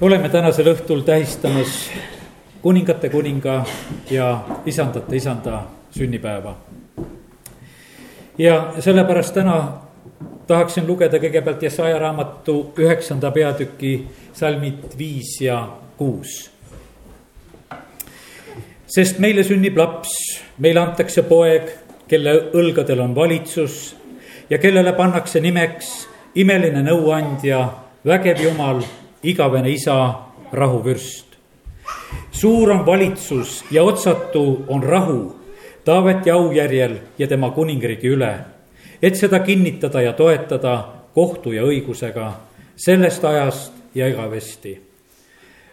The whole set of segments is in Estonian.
oleme tänasel õhtul tähistamas kuningate kuninga ja isandate isanda sünnipäeva. ja sellepärast täna tahaksin lugeda kõigepealt Jesaja raamatu üheksanda peatüki salmid viis ja kuus. sest meile sünnib laps, meile antakse poeg, kelle õlgadel on valitsus ja kellele pannakse nimeks imeline nõuandja, vägev jumal igavene isa, rahuvürst. suur on valitsus ja otsatu on rahu Taaveti aujärjel ja tema kuningriigi üle, et seda kinnitada ja toetada kohtu ja õigusega sellest ajast ja igavesti.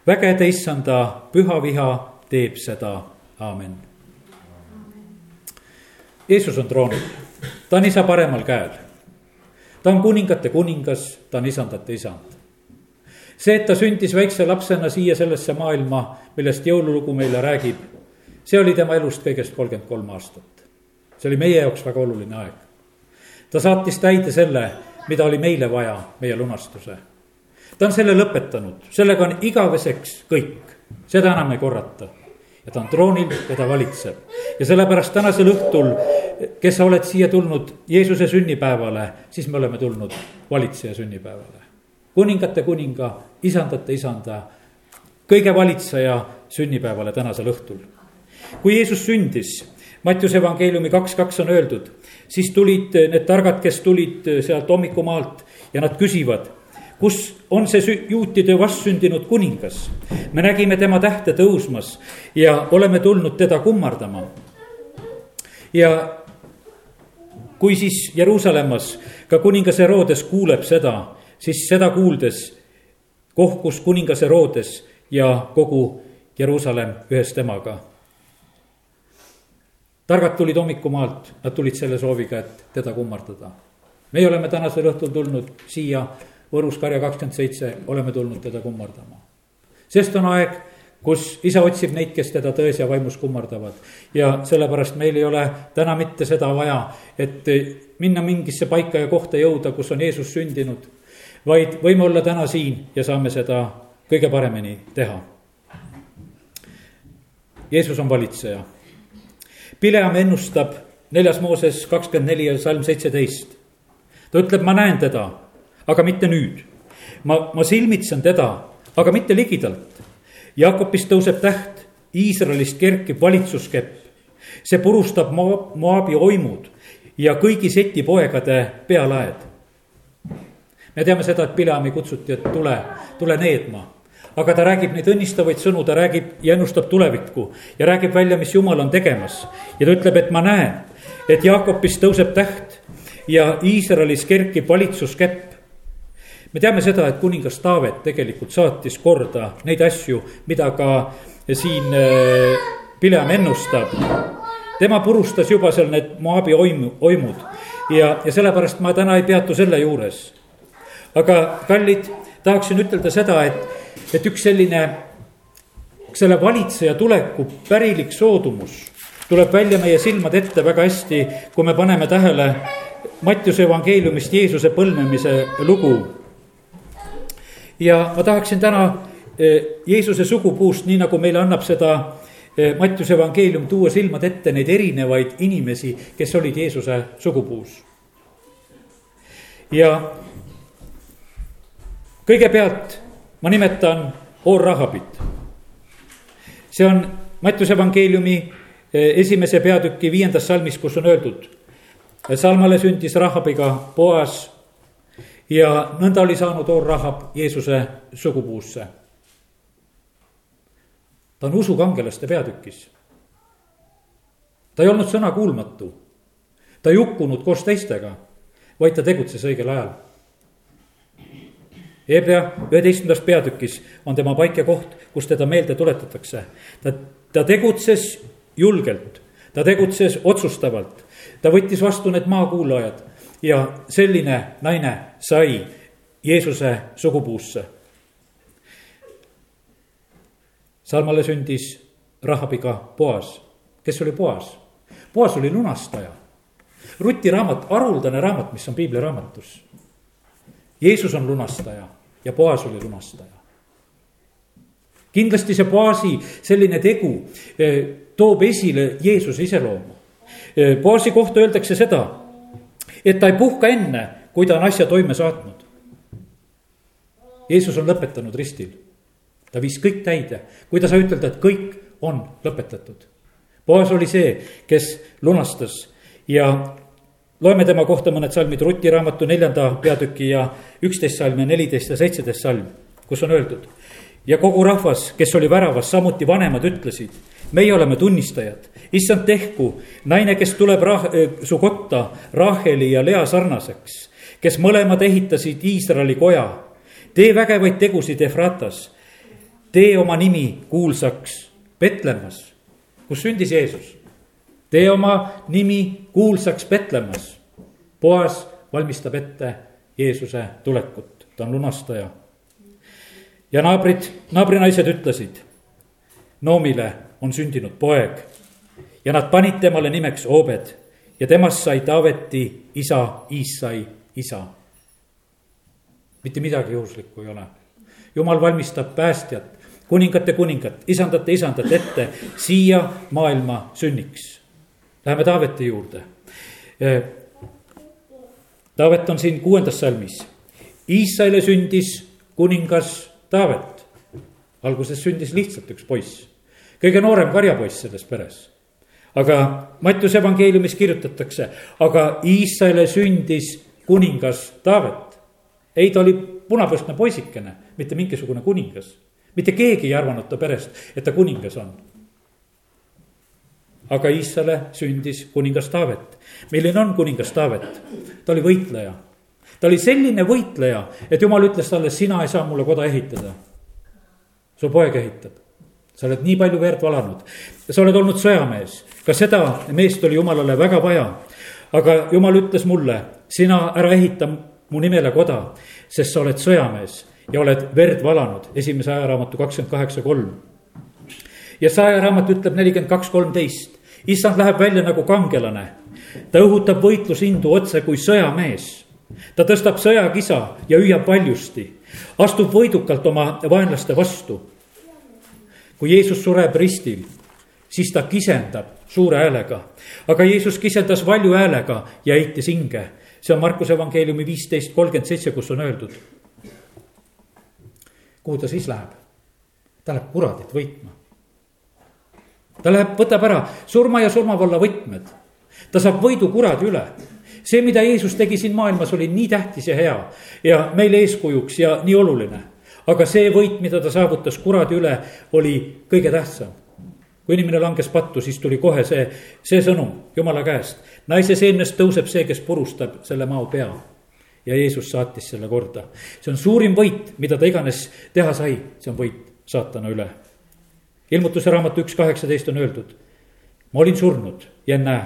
vägede issanda püha viha teeb seda, aamen. Jeesus on troonil, ta on isa paremal käel. ta on kuningate kuningas, ta on isandate isand see, et ta sündis väikse lapsena siia sellesse maailma, millest jõululugu meile räägib, see oli tema elust kõigest kolmkümmend kolm aastat. see oli meie jaoks väga oluline aeg. ta saatis täide selle, mida oli meile vaja, meie lunastuse. ta on selle lõpetanud, sellega on igaveseks kõik, seda enam ei korrata ja ta on troonil ja ta valitseb. ja sellepärast tänasel õhtul, kes sa oled siia tulnud Jeesuse sünnipäevale, siis me oleme tulnud valitseja sünnipäevale kuningate kuninga, isandate isanda, kõige valitseja sünnipäevale tänasel õhtul. kui Jeesus sündis, Mattiuse evangeeliumi kaks, kaks on öeldud, siis tulid need targad, kes tulid sealt hommikumaalt ja nad küsivad, kus on see juutide vastsündinud kuningas. me nägime tema tähte tõusmas ja oleme tulnud teda kummardama. ja kui siis Jeruusalemmas ka kuningas Herodes kuuleb seda, siis seda kuuldes kohkus kuningas Herodes ja kogu Jeruusalemm ühes temaga. targad tulid hommikumaalt, nad tulid selle sooviga, et teda kummardada. meie oleme tänasel õhtul tulnud siia Võrus karja kakskümmend seitse, oleme tulnud teda kummardama. sest on aeg, kus isa otsib neid, kes teda tões ja vaimus kummardavad. ja sellepärast meil ei ole täna mitte seda vaja, et minna mingisse paika ja kohta jõuda, kus on Jeesus sündinud vaid võime olla täna siin ja saame seda kõige paremini teha. Jeesus on valitseja. Pileam ennustab neljas Mooses kakskümmend neli ja salm seitseteist. ta ütleb, ma näen teda, aga mitte nüüd. ma, ma silmitsen teda, aga mitte ligidalt. Jaakobist tõuseb täht, Iisraelist kerkib valitsuskepp. see purustab Moabi oimud ja kõigi seti poegade pealaed me teame seda, et Pileami kutsuti, et tule, tule needma. aga ta räägib neid õnnistavaid sõnu, ta räägib ja ennustab tulevikku ja räägib välja, mis jumal on tegemas. ja ta ütleb, et ma näen, et Jaakobist tõuseb täht ja Iisraelis kerkib valitsuskepp me teame seda, et kuningas Taavet tegelikult saatis korda neid asju, mida ka siin äh, Pileam ennustab. tema purustas juba seal need Moabi oimu, oimud ja, ja sellepärast ma täna ei peatu selle juures aga kallid, tahaksin ütelda seda, et, et üks selline, selle valitseja tuleku pärilik soodumus tuleb välja meie silmade ette väga hästi, kui me paneme tähele Mattiuse evangeeliumist Jeesuse põlvnemise lugu. ja ma tahaksin täna eh, Jeesuse sugupuust, nii nagu meile annab seda eh, Mattiuse evangeelium, tuua silmad ette neid erinevaid inimesi, kes olid Jeesuse sugupuus. ja kõigepealt ma nimetan Oor-Rahabit. see on Mattiuse evangeeliumi eh, esimese peatüki viiendas salmis, kus on öeldud. Salmale sündis Rahabiga Boas ja nõnda oli saanud Oor-Rahab Jeesuse sugupuusse. ta on usukangelaste peatükis. ta ei olnud sõnakuulmatu, ta ei hukkunud koos teistega, vaid ta tegutses õigel ajal Hebra üheteistkümnendas peatükis on tema paik ja koht, kus teda meelde tuletatakse. ta, ta tegutses julgelt, ta tegutses otsustavalt, ta võttis vastu need maakuulajad ja selline naine sai Jeesuse sugupuusse. Salmale sündis Rahabiga Boas, kes oli Boas? Boas oli lunastaja. Ruti raamat, haruldane raamat, mis on piibliraamatus Jeesus on lunastaja ja Boas oli lunastaja. kindlasti see baasi selline tegu eh, toob esile Jeesuse iseloomu. Eh, baasi kohta öeldakse seda, et ta ei puhka enne, kui ta on asja toime saatnud. Jeesus on lõpetanud ristil. ta viis kõik täide, kui ta sai ütelda, et kõik on lõpetatud. Boas oli see, kes lunastas ja loeme tema kohta mõned salmid Ruti raamatu neljanda peatüki ja üksteist salm ja neliteist ja seitseteist salm, kus on öeldud. ja kogu rahvas, kes oli väravas, samuti vanemad ütlesid, meie oleme tunnistajad, issand tehku, naine, kes tuleb rah-, su kotta Raheli ja Lea sarnaseks, kes mõlemad ehitasid Iisraeli koja tee vägevaid tegusid Efratas, tee oma nimi kuulsaks Petlemmas, kus sündis Jeesus. Tee oma nimi kuulsaks Petlemmas. Boas valmistab ette Jeesuse tulekut, ta on lunastaja. ja naabrid, naabrinaised ütlesid, Noomile on sündinud poeg ja nad panid temale nimeks Obed ja temast sai Taaveti isa Iissai isa mitte midagi juhuslikku ei ole. jumal valmistab päästjat, kuningate kuningat, isandate isandat ette siia maailma sünniks. Läheme Taaveti juurde. Taavet on siin kuuendas salmis. Iisraeli sündis kuningas Taavet. alguses sündis lihtsalt üks poiss, kõige noorem karjapoiss selles peres. aga Mattiuse evangeeliumis kirjutatakse, aga Iisraeli sündis kuningas Taavet ei, ta oli punapõstne poisikene, mitte mingisugune kuningas. mitte keegi ei arvanud ta perest, et ta kuningas on. Aga Iissale sündis kuningas Taavet. milline on kuningas Taavet? ta oli võitleja. ta oli selline võitleja, et jumal ütles talle, sina ei saa mulle koda ehitada. su poeg ehitab. sa oled nii palju verd valanud, sa oled olnud sõjamees, ka seda meest oli jumalale väga vaja. aga jumal ütles mulle, sina ära ehita mu nimele koda, sest sa oled sõjamees ja oled verd valanud, esimese ajaraamatu kakskümmend kaheksa kolm. ja saja raamat ütleb nelikümmend kaks, kolmteist, issand läheb välja nagu kangelane. ta õhutab võitlusindu otse kui sõjamees. ta tõstab sõjakisa ja hüüab valjusti, astub võidukalt oma vaenlaste vastu. kui Jeesus sureb ristil, siis ta kisendab suure häälega, aga Jeesus kisendas valju häälega ja heitis hinge see on Markuse evangeeliumi viisteist kolmkümmend seitse, kus on öeldud. kuhu ta siis läheb? ta läheb kuradit võitma. Ta läheb, võtab ära surma ja surmavalla võtmed. ta saab võidu kuradi üle. see, mida Jeesus tegi siin maailmas, oli nii tähtis ja hea ja meile eeskujuks ja nii oluline. aga see võit, mida ta saavutas kuradi üle, oli kõige tähtsam kui inimene langes pattu, siis tuli kohe see, see sõnum Jumala käest. naise seemnest tõuseb see, kes purustab selle mao pea. ja Jeesus saatis selle korda. see on suurim võit, mida ta iganes teha sai, see on võit saatana üle. Ilmutuse raamatu üks kaheksateist on öeldud. ma olin surnud ja näe,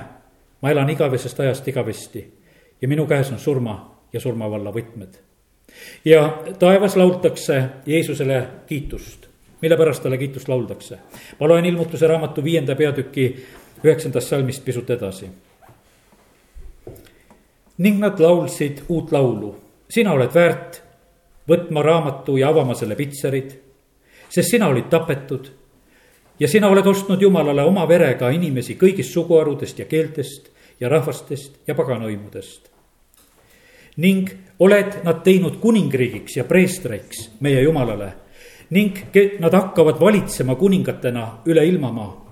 ma elan igavesest ajast igavesti ja minu käes on surma ja surmavalla võtmed. ja taevas laultakse Jeesusele kiitust mille pärast talle kiitust lauldakse. ma loen ilmutuse raamatu viienda peatüki üheksandast salmist pisut edasi. ning nad laulsid uut laulu, sina oled väärt võtma raamatu ja avama selle pitserid, sest sina olid tapetud ja sina oled ostnud Jumalale oma verega inimesi kõigist suguharudest ja keeltest ja rahvastest ja paganahõimudest. ning oled nad teinud kuningriigiks ja preestriks meie Jumalale ning nad hakkavad valitsema kuningatena üle ilmamaa.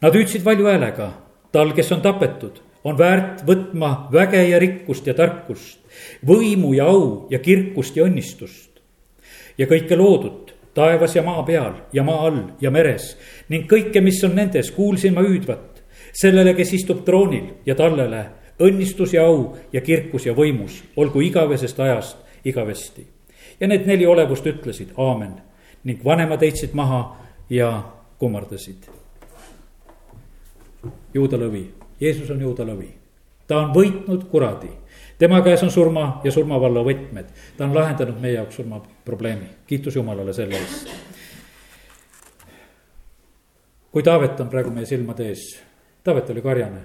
Nad hüüdsid valju häälega, tal, kes on tapetud, on väärt võtma väge ja rikkust ja tarkust, võimu ja au ja kirkust ja õnnistust. ja kõike loodut taevas ja maa peal ja maa all ja meres ning kõike, mis on nendes, kuulsin ma hüüdvat sellele, kes istub troonil ja tallele õnnistus ja au ja kirkus ja võimus olgu igavesest ajast igavesti. Ja need neli olevust ütlesid aamen. Ning vanemad heitsid maha ja kummardasid. juuda lõvi, Jeesus on juuda lõvi, ta on võitnud kuradi, tema käes on surma ja surmavalla võtmed, ta on lahendanud meie jaoks surmaprobleemi, kiitus Jumalale selle eest. kui Taavet on praegu meie silmade ees, Taavet oli karjane,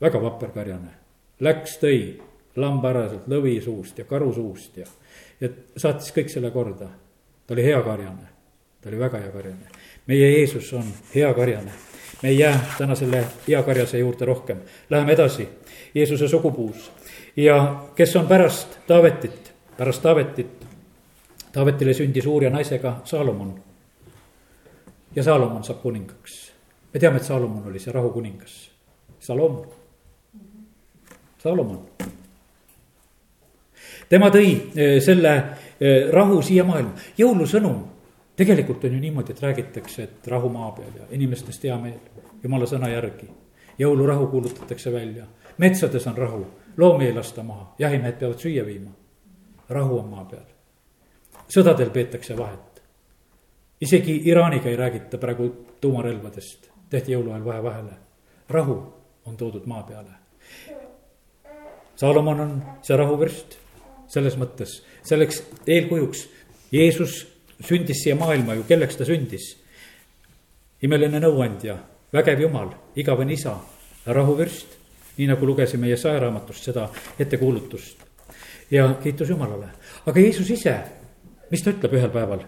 väga vapper karjane, läks, tõi lamba ära sealt lõvi suust ja karu suust ja ja saatis kõik selle korda. ta oli hea karjane, ta oli väga hea karjane. meie Jeesus on hea karjane. me ei jää täna selle hea karjase juurde rohkem. Läheme edasi, Jeesuse sugupuus ja kes on pärast Taavetit, pärast Taavetit. Taavetile sündis Uurja naisega Saalomon. ja Saalomon saab kuningaks. me teame, et Saalomon oli see rahukuningas. Salomon, Saalomon tema tõi eh, selle eh, rahu siia maailma, jõulusõnum. tegelikult on ju niimoodi, et räägitakse, et rahu maa peal ja inimestest hea meel, jumala sõna järgi. jõulurahu kuulutatakse välja, metsades on rahu, loomi ei lasta maha, jahimehed peavad süüa viima. rahu on maa peal. sõdadel peetakse vahet. isegi Iraaniga ei räägita praegu tuumarelvadest, tehti jõuluajal vahe vahele. rahu on toodud maa peale. Saalomon on see rahuvürst selles mõttes, selleks eelkujuks. Jeesus sündis siia maailma ju, kelleks ta sündis? imeline nõuandja, vägev jumal, igavene isa, rahuvürst, nii nagu lugesime Jesaja raamatust seda ettekuulutust. ja kiitus Jumalale, aga Jeesus ise, mis ta ütleb ühel päeval?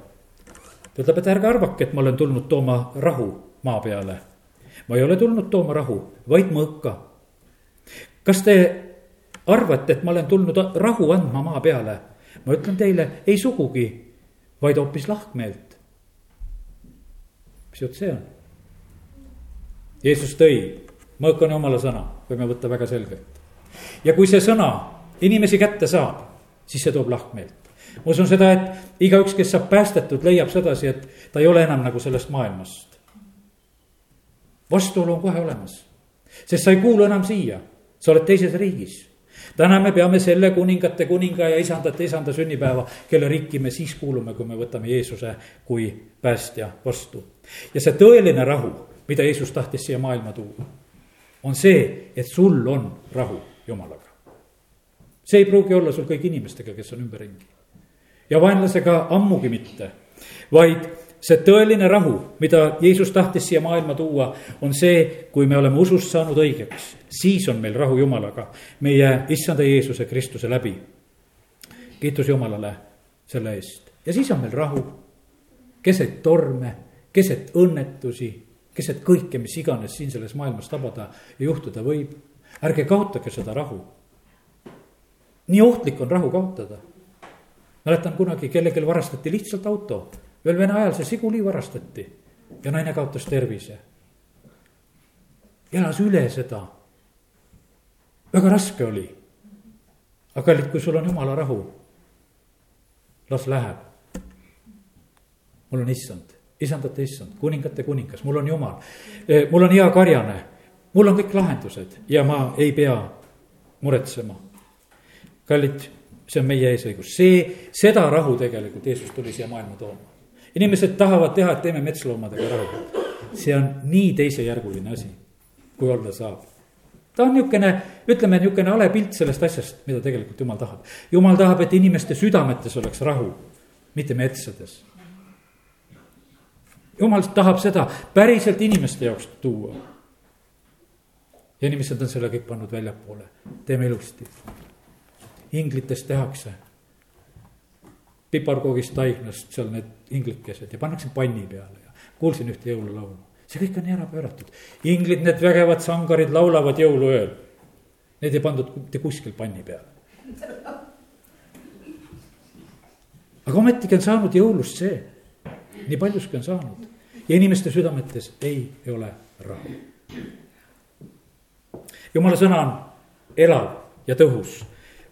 ta ütleb, et ärge arvake, et ma olen tulnud tooma rahu maa peale. ma ei ole tulnud tooma rahu, vaid mõõka. kas te arvate, et ma olen tulnud rahu andma maa peale. ma ütlen teile, ei sugugi, vaid hoopis lahkmeelt. mis jutt see on? Jeesus tõi, mõõk on jumala sõna, võime võtta väga selgelt. ja kui see sõna inimesi kätte saab, siis see toob lahkmeelt. ma usun seda, et igaüks, kes saab päästetud, leiab sedasi, et ta ei ole enam nagu sellest maailmast. vastuolu on kohe olemas, sest sa ei kuulu enam siia, sa oled teises riigis täna me peame selle kuningate kuninga ja isandate isanda sünnipäeva, kelle riiki me siis kuulume, kui me võtame Jeesuse kui päästja vastu. ja see tõeline rahu, mida Jeesus tahtis siia maailma tuua, on see, et sul on rahu Jumalaga. see ei pruugi olla sul kõigi inimestega, kes on ümberringi. ja vaenlasega ammugi mitte, vaid see tõeline rahu, mida Jeesus tahtis siia maailma tuua, on see, kui me oleme usust saanud õigeks, siis on meil rahu Jumalaga, meie issanda Jeesuse Kristuse läbi. kiitus Jumalale selle eest ja siis on meil rahu keset torme, keset õnnetusi, keset kõike, mis iganes siin selles maailmas tabada ja juhtuda võib. ärge kaotage seda rahu. nii ohtlik on rahu kaotada. mäletan kunagi kellelgi varastati lihtsalt auto veel Vene ajal see Žiguli varastati ja naine kaotas tervise. elas üle seda. väga raske oli. aga kallid, kui sul on jumala rahu, las läheb. mul on issand, isandate issand, kuningate kuningas, mul on jumal. E, mul on hea karjane, mul on kõik lahendused ja ma ei pea muretsema. kallid, see on meie eesõigus, see, seda rahu tegelikult Jeesus tuli siia maailma tooma inimesed tahavad teha, et teeme metsloomadega rahu. see on nii teisejärguline asi, kui olla saab. ta on niisugune, ütleme niisugune hale pilt sellest asjast, mida tegelikult jumal tahab. jumal tahab, et inimeste südametes oleks rahu, mitte metsades. Jumal tahab seda päriselt inimeste jaoks tuua. ja inimesed on selle kõik pannud väljapoole, teeme ilusti. inglitest tehakse piparkoogist, taignast, seal need inglikesed ja pannakse panni peale ja kuulsin ühte jõululaulu. see kõik on nii ära pööratud. inglid, need vägevad sangarid laulavad jõuluööl. Need ei pandud mitte kuskil panni peale. aga ometigi on saanud jõulust see, nii paljuski on saanud ja inimeste südametes ei ole rahu. jumala sõna on elav ja tõhus,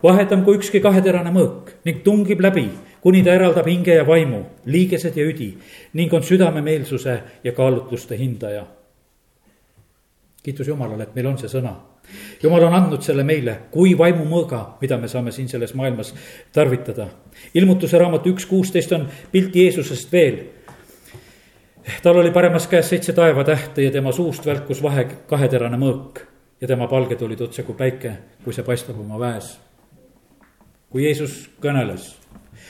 vahetam kui ükski kaheterane mõõk ning tungib läbi kuni ta eraldab hinge ja vaimu, liigesed ja üdi ning on südamemeelsuse ja kaalutluste hindaja. kiitus Jumalale, et meil on see sõna. Jumal on andnud selle meile kui vaimumõõga, mida me saame siin selles maailmas tarvitada. ilmutuse raamatu üks kuusteist on pilt Jeesusest veel. Tal oli paremas käes seitse taevatähte ja tema suust välkus vahe kaheterane mõõk ja tema palged olid otse kui päike, kui see paistab oma väes. kui Jeesus kõneles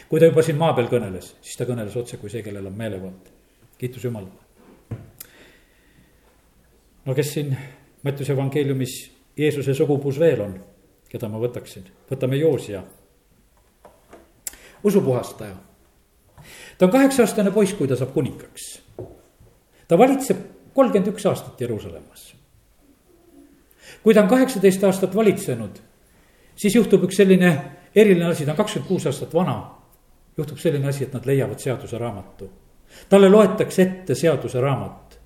kui ta juba siin maa peal kõneles, siis ta kõneles otse kui see, kellel on meelevald. kiitus Jumalale. no kes siin Mattiuse evangeeliumis Jeesuse sugupuus veel on, keda ma võtaksin, võtame Joosia. usupuhastaja. ta on kaheksa aastane poiss, kui ta saab kuningaks. Ta valitseb kolmkümmend üks aastat Jeruusalemmas. kui ta on kaheksateist aastat valitsenud, siis juhtub üks selline eriline asi, ta on kakskümmend kuus aastat vana. juhtub selline asi, et nad leiavad seaduse raamatu. talle loetakse ette seaduse raamat.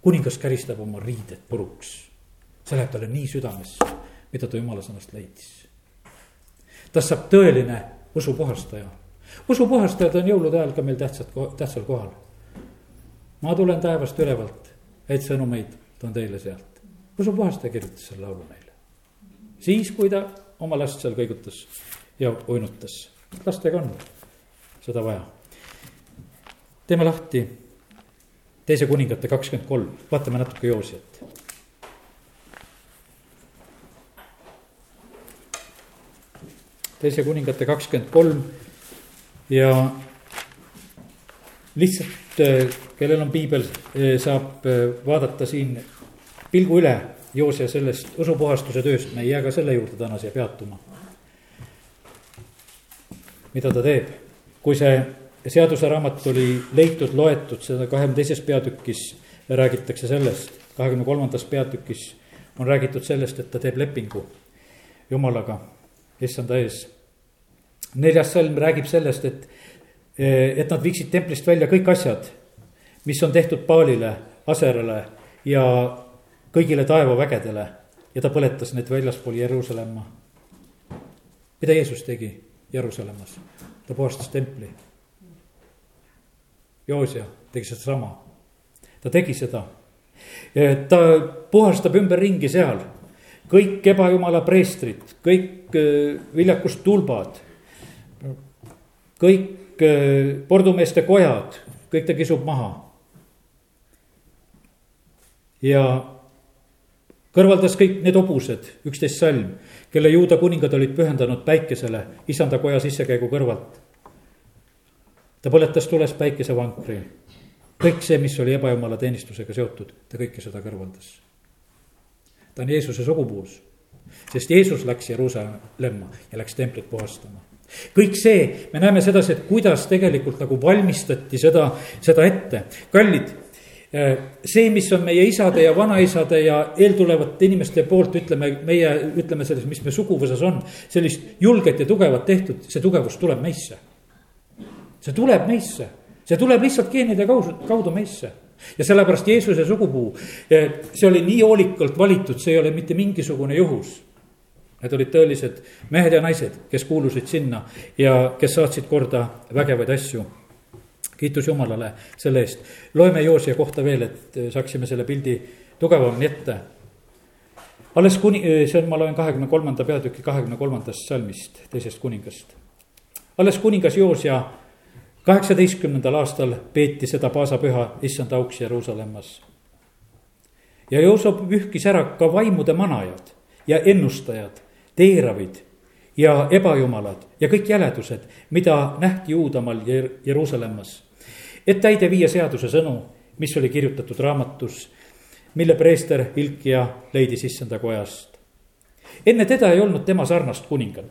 kuningas käristab oma riided puruks. see läheb talle nii südamesse, mida ta jumala sõnast leidis. tast saab tõeline usupuhastaja. usupuhastajad on jõulude ajal ka meil tähtsad, tähtsal kohal. Ma tulen taevast ülevalt, häid sõnumeid toon teile sealt. usupuhastaja kirjutas selle laulu meile. siis, kui ta oma last seal kõigutas ja uinutas. lastega on seda vaja. teeme lahti teise kuningate kakskümmend kolm, vaatame natuke Joosiat. teise kuningate kakskümmend kolm ja lihtsalt, kellel on piibel, äh, saab äh, vaadata siin pilgu üle Joose sellest usupuhastuse tööst, me ei jää ka selle juurde täna siia peatuma. mida ta teeb, kui see seaduseraamat oli leitud, loetud, seda kahekümne teises peatükis räägitakse sellest, kahekümne kolmandas peatükis on räägitud sellest, et ta teeb lepingu jumalaga, issanda ees. neljas salm räägib sellest, et, et nad viiksid templist välja kõik asjad, mis on tehtud Paalile, Aserale ja kõigile taevavägedele ja ta põletas need väljaspool Jeruusalemma. mida Jeesus tegi Jeruusalemmas? ta puhastas templi. Joosia tegi sedasama, ta tegi seda. ta puhastab ümberringi seal kõik ebajumala preestrid, kõik äh, viljakustulbad, kõik äh, pordumeeste kojad, kõik ta kisub maha. ja kõrvaldas kõik need hobused, üksteist salm, kelle juuda kuningad olid pühendanud päikesele isanda koja sissekäigu kõrvalt. ta põletas tules päikesevankri. kõik see, mis oli ebajumala teenistusega seotud, ta kõike seda kõrvaldas. ta on Jeesuse sugupuus, sest Jeesus läks Jeruusalemma ja läks templit puhastama kõik see, me näeme sedasi, et kuidas tegelikult nagu valmistati seda, seda ette. kallid, Äh, see, mis on meie isade ja vanaisade ja eeltulevate inimeste poolt, ütleme, meie ütleme selles, mis me suguvõsas on, sellist julget ja tugevat tehtud, see tugevus tuleb meisse. see tuleb meisse, see tuleb lihtsalt geenide kaudu, kaudu meisse ja sellepärast Jeesuse sugupuu, äh, see oli nii hoolikalt valitud, see ei ole mitte mingisugune juhus. Need olid tõelised mehed ja naised, kes kuulusid sinna ja kes saatsid korda vägevaid asju kiitus Jumalale selle eest. loeme Joosia kohta veel, et äh, saaksime selle pildi tugevamini ette. alles kuni, äh, see on, ma loen kahekümne kolmanda peatüki kahekümne kolmandast salmist, teisest kuningast. alles kuningas Joosia kaheksateistkümnendal aastal peeti seda paasapüha issanda auks Jeruusalemmas. ja Joosep pühkis ära ka vaimude manajad ja ennustajad, teeravid ja ebajumalad ja kõik jäledused, mida nähti Juudamaal Jeruusalemmas et täide viia seaduse sõnu, mis oli kirjutatud raamatus, mille preester Hilkia leidis issanda kojast. enne teda ei olnud tema sarnast kuningat,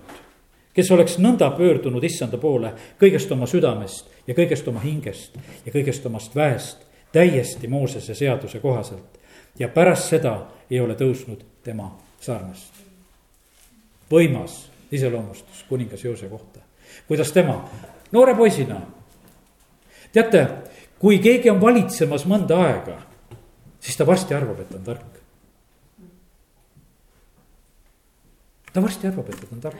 kes oleks nõnda pöördunud issanda poole kõigest oma südamest ja kõigest oma hingest ja kõigest omast väest, täiesti Moosese seaduse kohaselt. ja pärast seda ei ole tõusnud tema sarnast. Võimas iseloomustus kuningas Joose kohta, kuidas tema noore poisina teate, kui keegi on valitsemas mõnda aega, siis ta varsti arvab, et on tark. ta varsti arvab, et ta on tark.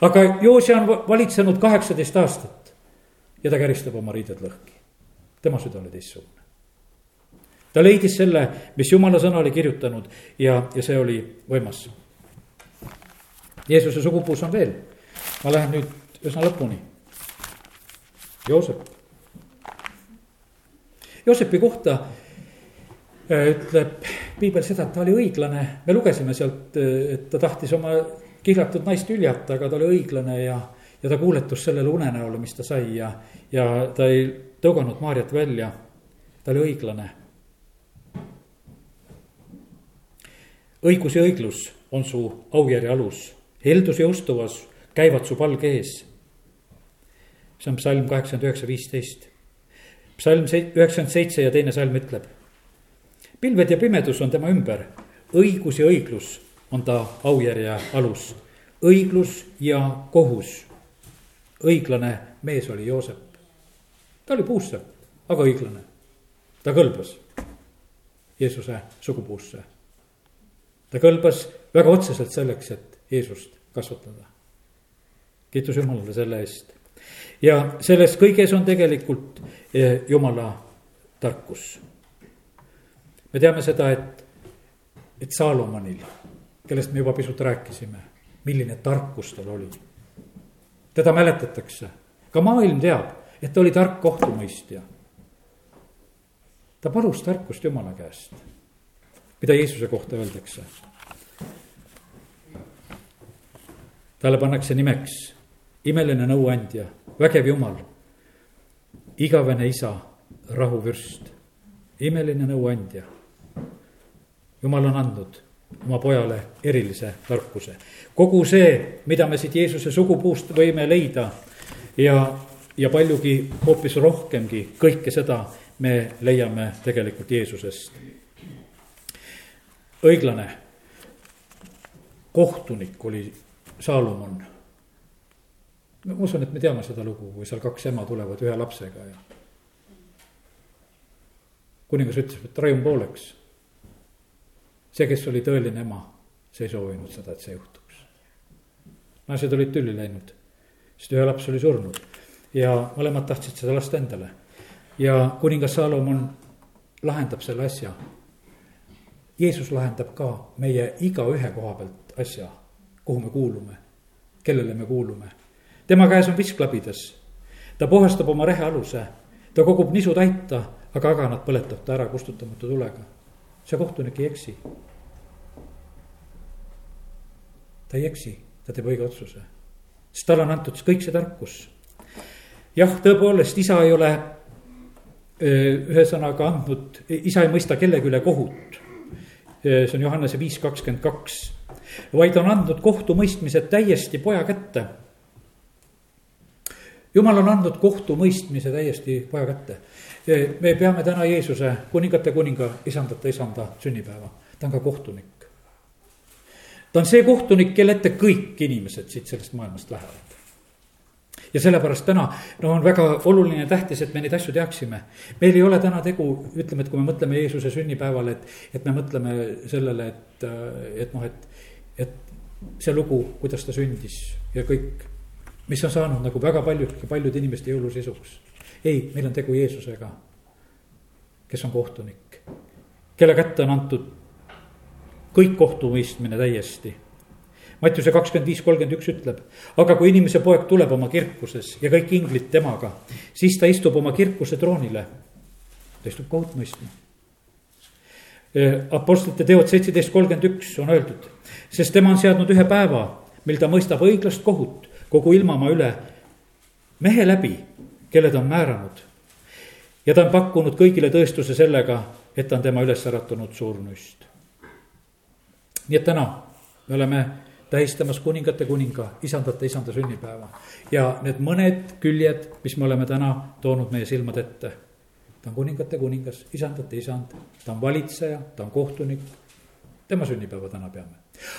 aga Joosia on valitsenud kaheksateist aastat ja ta käristab oma riided lõhki. tema süda oli teistsugune. ta leidis selle, mis jumala sõna oli kirjutanud ja, ja see oli võimas. Jeesuse sugupuus on veel, ma lähen nüüd üsna lõpuni. Joosep Joosepi kohta äh, ütleb piibel seda, et ta oli õiglane, me lugesime sealt, äh, et ta tahtis oma kihlatud naist hüljata, aga ta oli õiglane ja, ja ta kuuletus sellele unenäole, mis ta sai ja, ja ta ei tõuganud Maarjat välja. ta oli õiglane. õigus ja õiglus on su aujärje alus, heldus ja ustuvus käivad su palge ees. see on psalm kaheksakümmend üheksa, viisteist. psalm üheksakümmend seitse ja teine salm ütleb. pilved ja pimedus on tema ümber, õigus ja õiglus on ta aujärje alus. õiglus ja kohus. õiglane mees oli Joosep. ta oli puusse, aga õiglane. ta kõlbas Jeesuse sugupuusse. ta kõlbas väga otseselt selleks, et Jeesust kasvatada. kiitus Jumalale selle eest. ja selles kõiges on tegelikult eh, Jumala tarkus. me teame seda, et, et Saalomonil, kellest me juba pisut rääkisime, milline tarkus tal oli. teda mäletatakse, ka maailm teab, et ta oli tark kohtumõistja. ta palus tarkust Jumala käest, mida Jeesuse kohta öeldakse talle pannakse nimeks imeline nõuandja, vägev jumal, igavene isa, rahuvürst, imeline nõuandja. jumal on andnud oma pojale erilise tarkuse. kogu see, mida me siit Jeesuse sugupuust võime leida ja, ja paljugi hoopis rohkemgi, kõike seda me leiame tegelikult Jeesusest. õiglane kohtunik oli Saalomon. ma usun, et me teame seda lugu, kui seal kaks ema tulevad ühe lapsega ja. kuningas ütles, et raiun pooleks. see, kes oli tõeline ema, see ei soovinud seda, et see juhtuks. naised olid tülli läinud, sest ühe laps oli surnud ja mõlemad tahtsid seda last endale. ja kuningas Saalomon lahendab selle asja. Jeesus lahendab ka meie igaühe koha pealt asja kuhu me kuulume, kellele me kuulume. tema käes on visk labidas, ta puhastab oma rehe aluse, ta kogub nisu täita, aga aganat põletab ta ära kustutamatu tulega. see kohtunik ei eksi. ta ei eksi, ta teeb õige otsuse, sest talle on antud kõik see tarkus. jah, tõepoolest, isa ei ole ühesõnaga andnud, isa ei mõista kellegi üle kohut. see on Johannese viis kakskümmend kaks vaid on andnud kohtumõistmise täiesti poja kätte. jumal on andnud kohtumõistmise täiesti poja kätte. me peame täna Jeesuse kuningate kuninga, isandate isanda sünnipäeva, ta on ka kohtunik. ta on see kohtunik, kelle ette kõik inimesed siit sellest maailmast lähevad ja sellepärast täna no on väga oluline ja tähtis, et me neid asju teaksime. meil ei ole täna tegu, ütleme, et kui me mõtleme Jeesuse sünnipäevale, et, et me mõtleme sellele, et, et noh, et et see lugu, kuidas ta sündis ja kõik, mis on saanud nagu väga paljud, paljude inimeste jõulusisuks. ei, meil on tegu Jeesusega, kes on kohtunik, kelle kätte on antud kõik kohtumõistmine täiesti. Mattiuse kakskümmend viis, kolmkümmend üks ütleb, aga kui inimese poeg tuleb oma kirkuses ja kõik inglid temaga, siis ta istub oma kirkuse troonile. ta istub kohut mõistma Apostlite teod seitseteist kolmkümmend üks on öeldud, sest tema on seadnud ühe päeva, mil ta mõistab õiglast kohut kogu ilmamaa üle mehe läbi, kelle ta on määranud. ja ta on pakkunud kõigile tõestuse sellega, et on tema üles äratunud surnust. nii et täna me oleme tähistamas kuningate kuninga, isandate isanda sünnipäeva ja need mõned küljed, mis me oleme täna toonud meie silmade ette ta on kuningate kuningas, isandate isand, ta on valitseja, ta on kohtunik. tema sünnipäeva täna peame.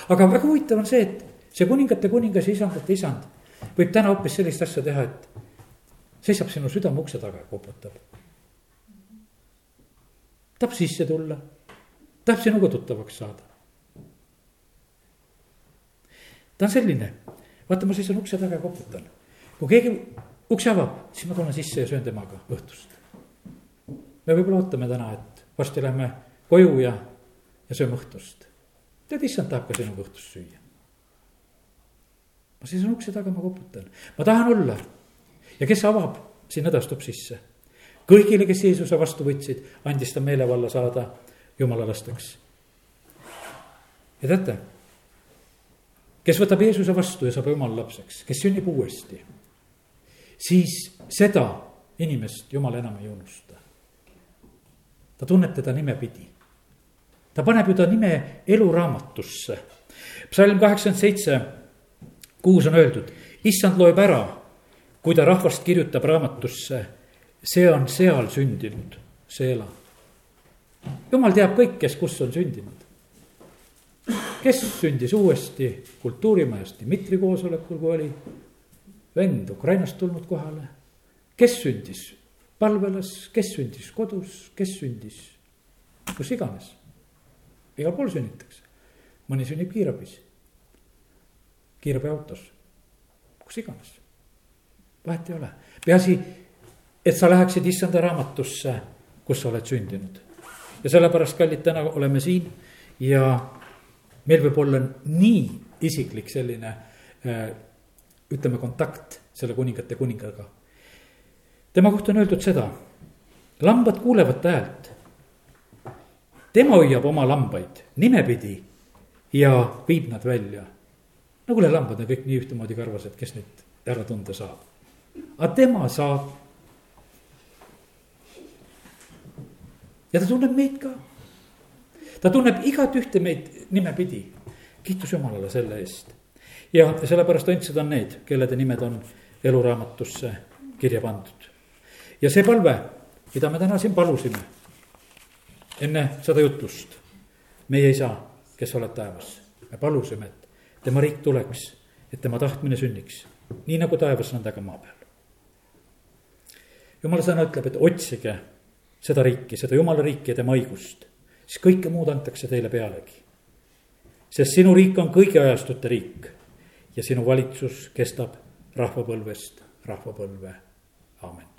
aga väga huvitav on see, et see kuningate kuningas ja isandate isand võib täna hoopis sellist asja teha, et seisab sinu südame ukse taga ja koputab. tahab sisse tulla, tahab sinuga tuttavaks saada. ta on selline, vaata, ma seisan ukse taga ja koputan. kui keegi ukse avab, siis ma tulen sisse ja söön temaga õhtust me võib-olla ootame täna, et varsti lähme koju ja, ja sööme õhtust. tead, issand tahab ka sinuga õhtust süüa. ma seisan ukse taga, ma koputan, ma tahan olla. ja kes avab, sinna ta astub sisse. kõigile, kes Jeesuse vastu võtsid, andis ta meelevalla saada jumala lasteks. ja teate, kes võtab Jeesuse vastu ja saab jumala lapseks, kes sünnib uuesti, siis seda inimest jumal enam ei unusta ta tunneb teda nimepidi. ta paneb ju ta nime eluraamatusse. psalm kaheksakümmend seitse, kuus on öeldud, issand loeb ära kui ta rahvast kirjutab raamatusse, see on seal sündinud, see ela. jumal teab kõik, kes kus on sündinud. kes sündis uuesti kultuurimajas Dmitri koosolekul, kui oli vend Ukrainast tulnud kohale, kes sündis palvelas, kes sündis kodus, kes sündis kus iganes. igal pool sünnitakse, mõni sünnib kiirabis, kiirabiautos, kus iganes, vahet ei ole, peaasi, et sa läheksid issanda raamatusse, kus sa oled sündinud. ja sellepärast, kallid, täna oleme siin ja meil võib olla nii isiklik selline äh, ütleme, kontakt selle kuningate kuningaga. Tema kohta on öeldud seda, lambad kuulevad ta häält. tema hoiab oma lambaid nimepidi ja viib nad välja. no kuule, lambad on kõik nii ühtemoodi karvased, kes neid ära tunda saab. aga tema saab. ja ta tunneb meid ka. ta tunneb igat ühte meid nimepidi. kiitus Jumalale selle eest ja sellepärast õndsad on need, kellede nimed on eluraamatusse kirja pandud. Ja see palve, mida me täna siin palusime enne seda jutlust, meie isa, kes oled taevas, me palusime, et tema riik tuleks, et tema tahtmine sünniks, nii nagu taevas, nõnda ka maa peal. jumala sõna ütleb, et otsige seda riiki, seda jumala riiki ja tema õigust, siis kõike muud antakse teile pealegi. sest sinu riik on kõigi ajastute riik ja sinu valitsus kestab rahvapõlvest rahvapõlve, aamen.